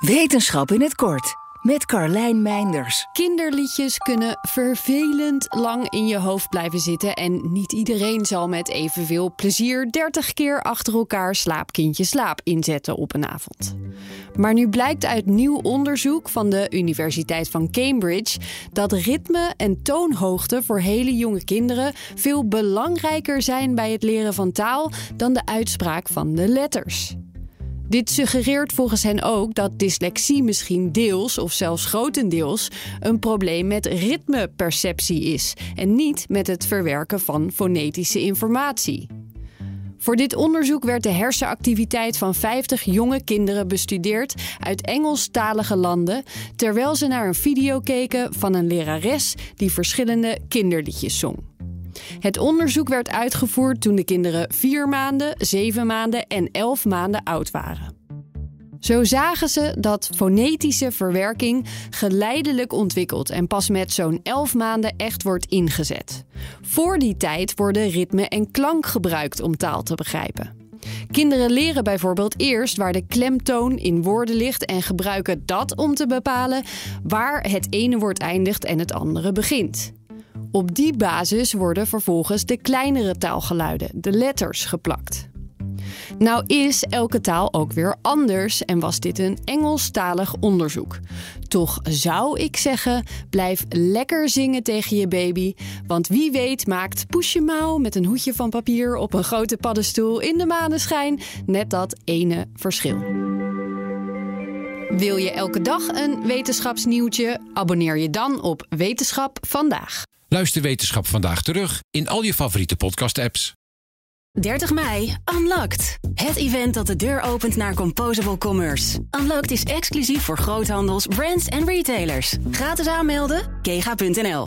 Wetenschap in het kort met Carlijn Meinders. Kinderliedjes kunnen vervelend lang in je hoofd blijven zitten. En niet iedereen zal met evenveel plezier 30 keer achter elkaar slaapkindje slaap inzetten op een avond. Maar nu blijkt uit nieuw onderzoek van de Universiteit van Cambridge dat ritme en toonhoogte voor hele jonge kinderen veel belangrijker zijn bij het leren van taal dan de uitspraak van de letters. Dit suggereert volgens hen ook dat dyslexie misschien deels of zelfs grotendeels een probleem met ritmeperceptie is en niet met het verwerken van fonetische informatie. Voor dit onderzoek werd de hersenactiviteit van 50 jonge kinderen bestudeerd uit Engelstalige landen, terwijl ze naar een video keken van een lerares die verschillende kinderliedjes zong. Het onderzoek werd uitgevoerd toen de kinderen 4 maanden, 7 maanden en 11 maanden oud waren. Zo zagen ze dat fonetische verwerking geleidelijk ontwikkelt en pas met zo'n 11 maanden echt wordt ingezet. Voor die tijd worden ritme en klank gebruikt om taal te begrijpen. Kinderen leren bijvoorbeeld eerst waar de klemtoon in woorden ligt en gebruiken dat om te bepalen waar het ene woord eindigt en het andere begint. Op die basis worden vervolgens de kleinere taalgeluiden, de letters, geplakt. Nou is elke taal ook weer anders en was dit een Engelstalig onderzoek. Toch zou ik zeggen, blijf lekker zingen tegen je baby, want wie weet maakt Poesje Mouw met een hoedje van papier op een grote paddenstoel in de maneschijn net dat ene verschil. Wil je elke dag een wetenschapsnieuwtje? Abonneer je dan op Wetenschap vandaag. Luister Wetenschap vandaag terug in al je favoriete podcast-apps. 30 mei, Unlocked. Het event dat de deur opent naar Composable Commerce. Unlocked is exclusief voor groothandels, brands en retailers. Gratis aanmelden, kega.nl.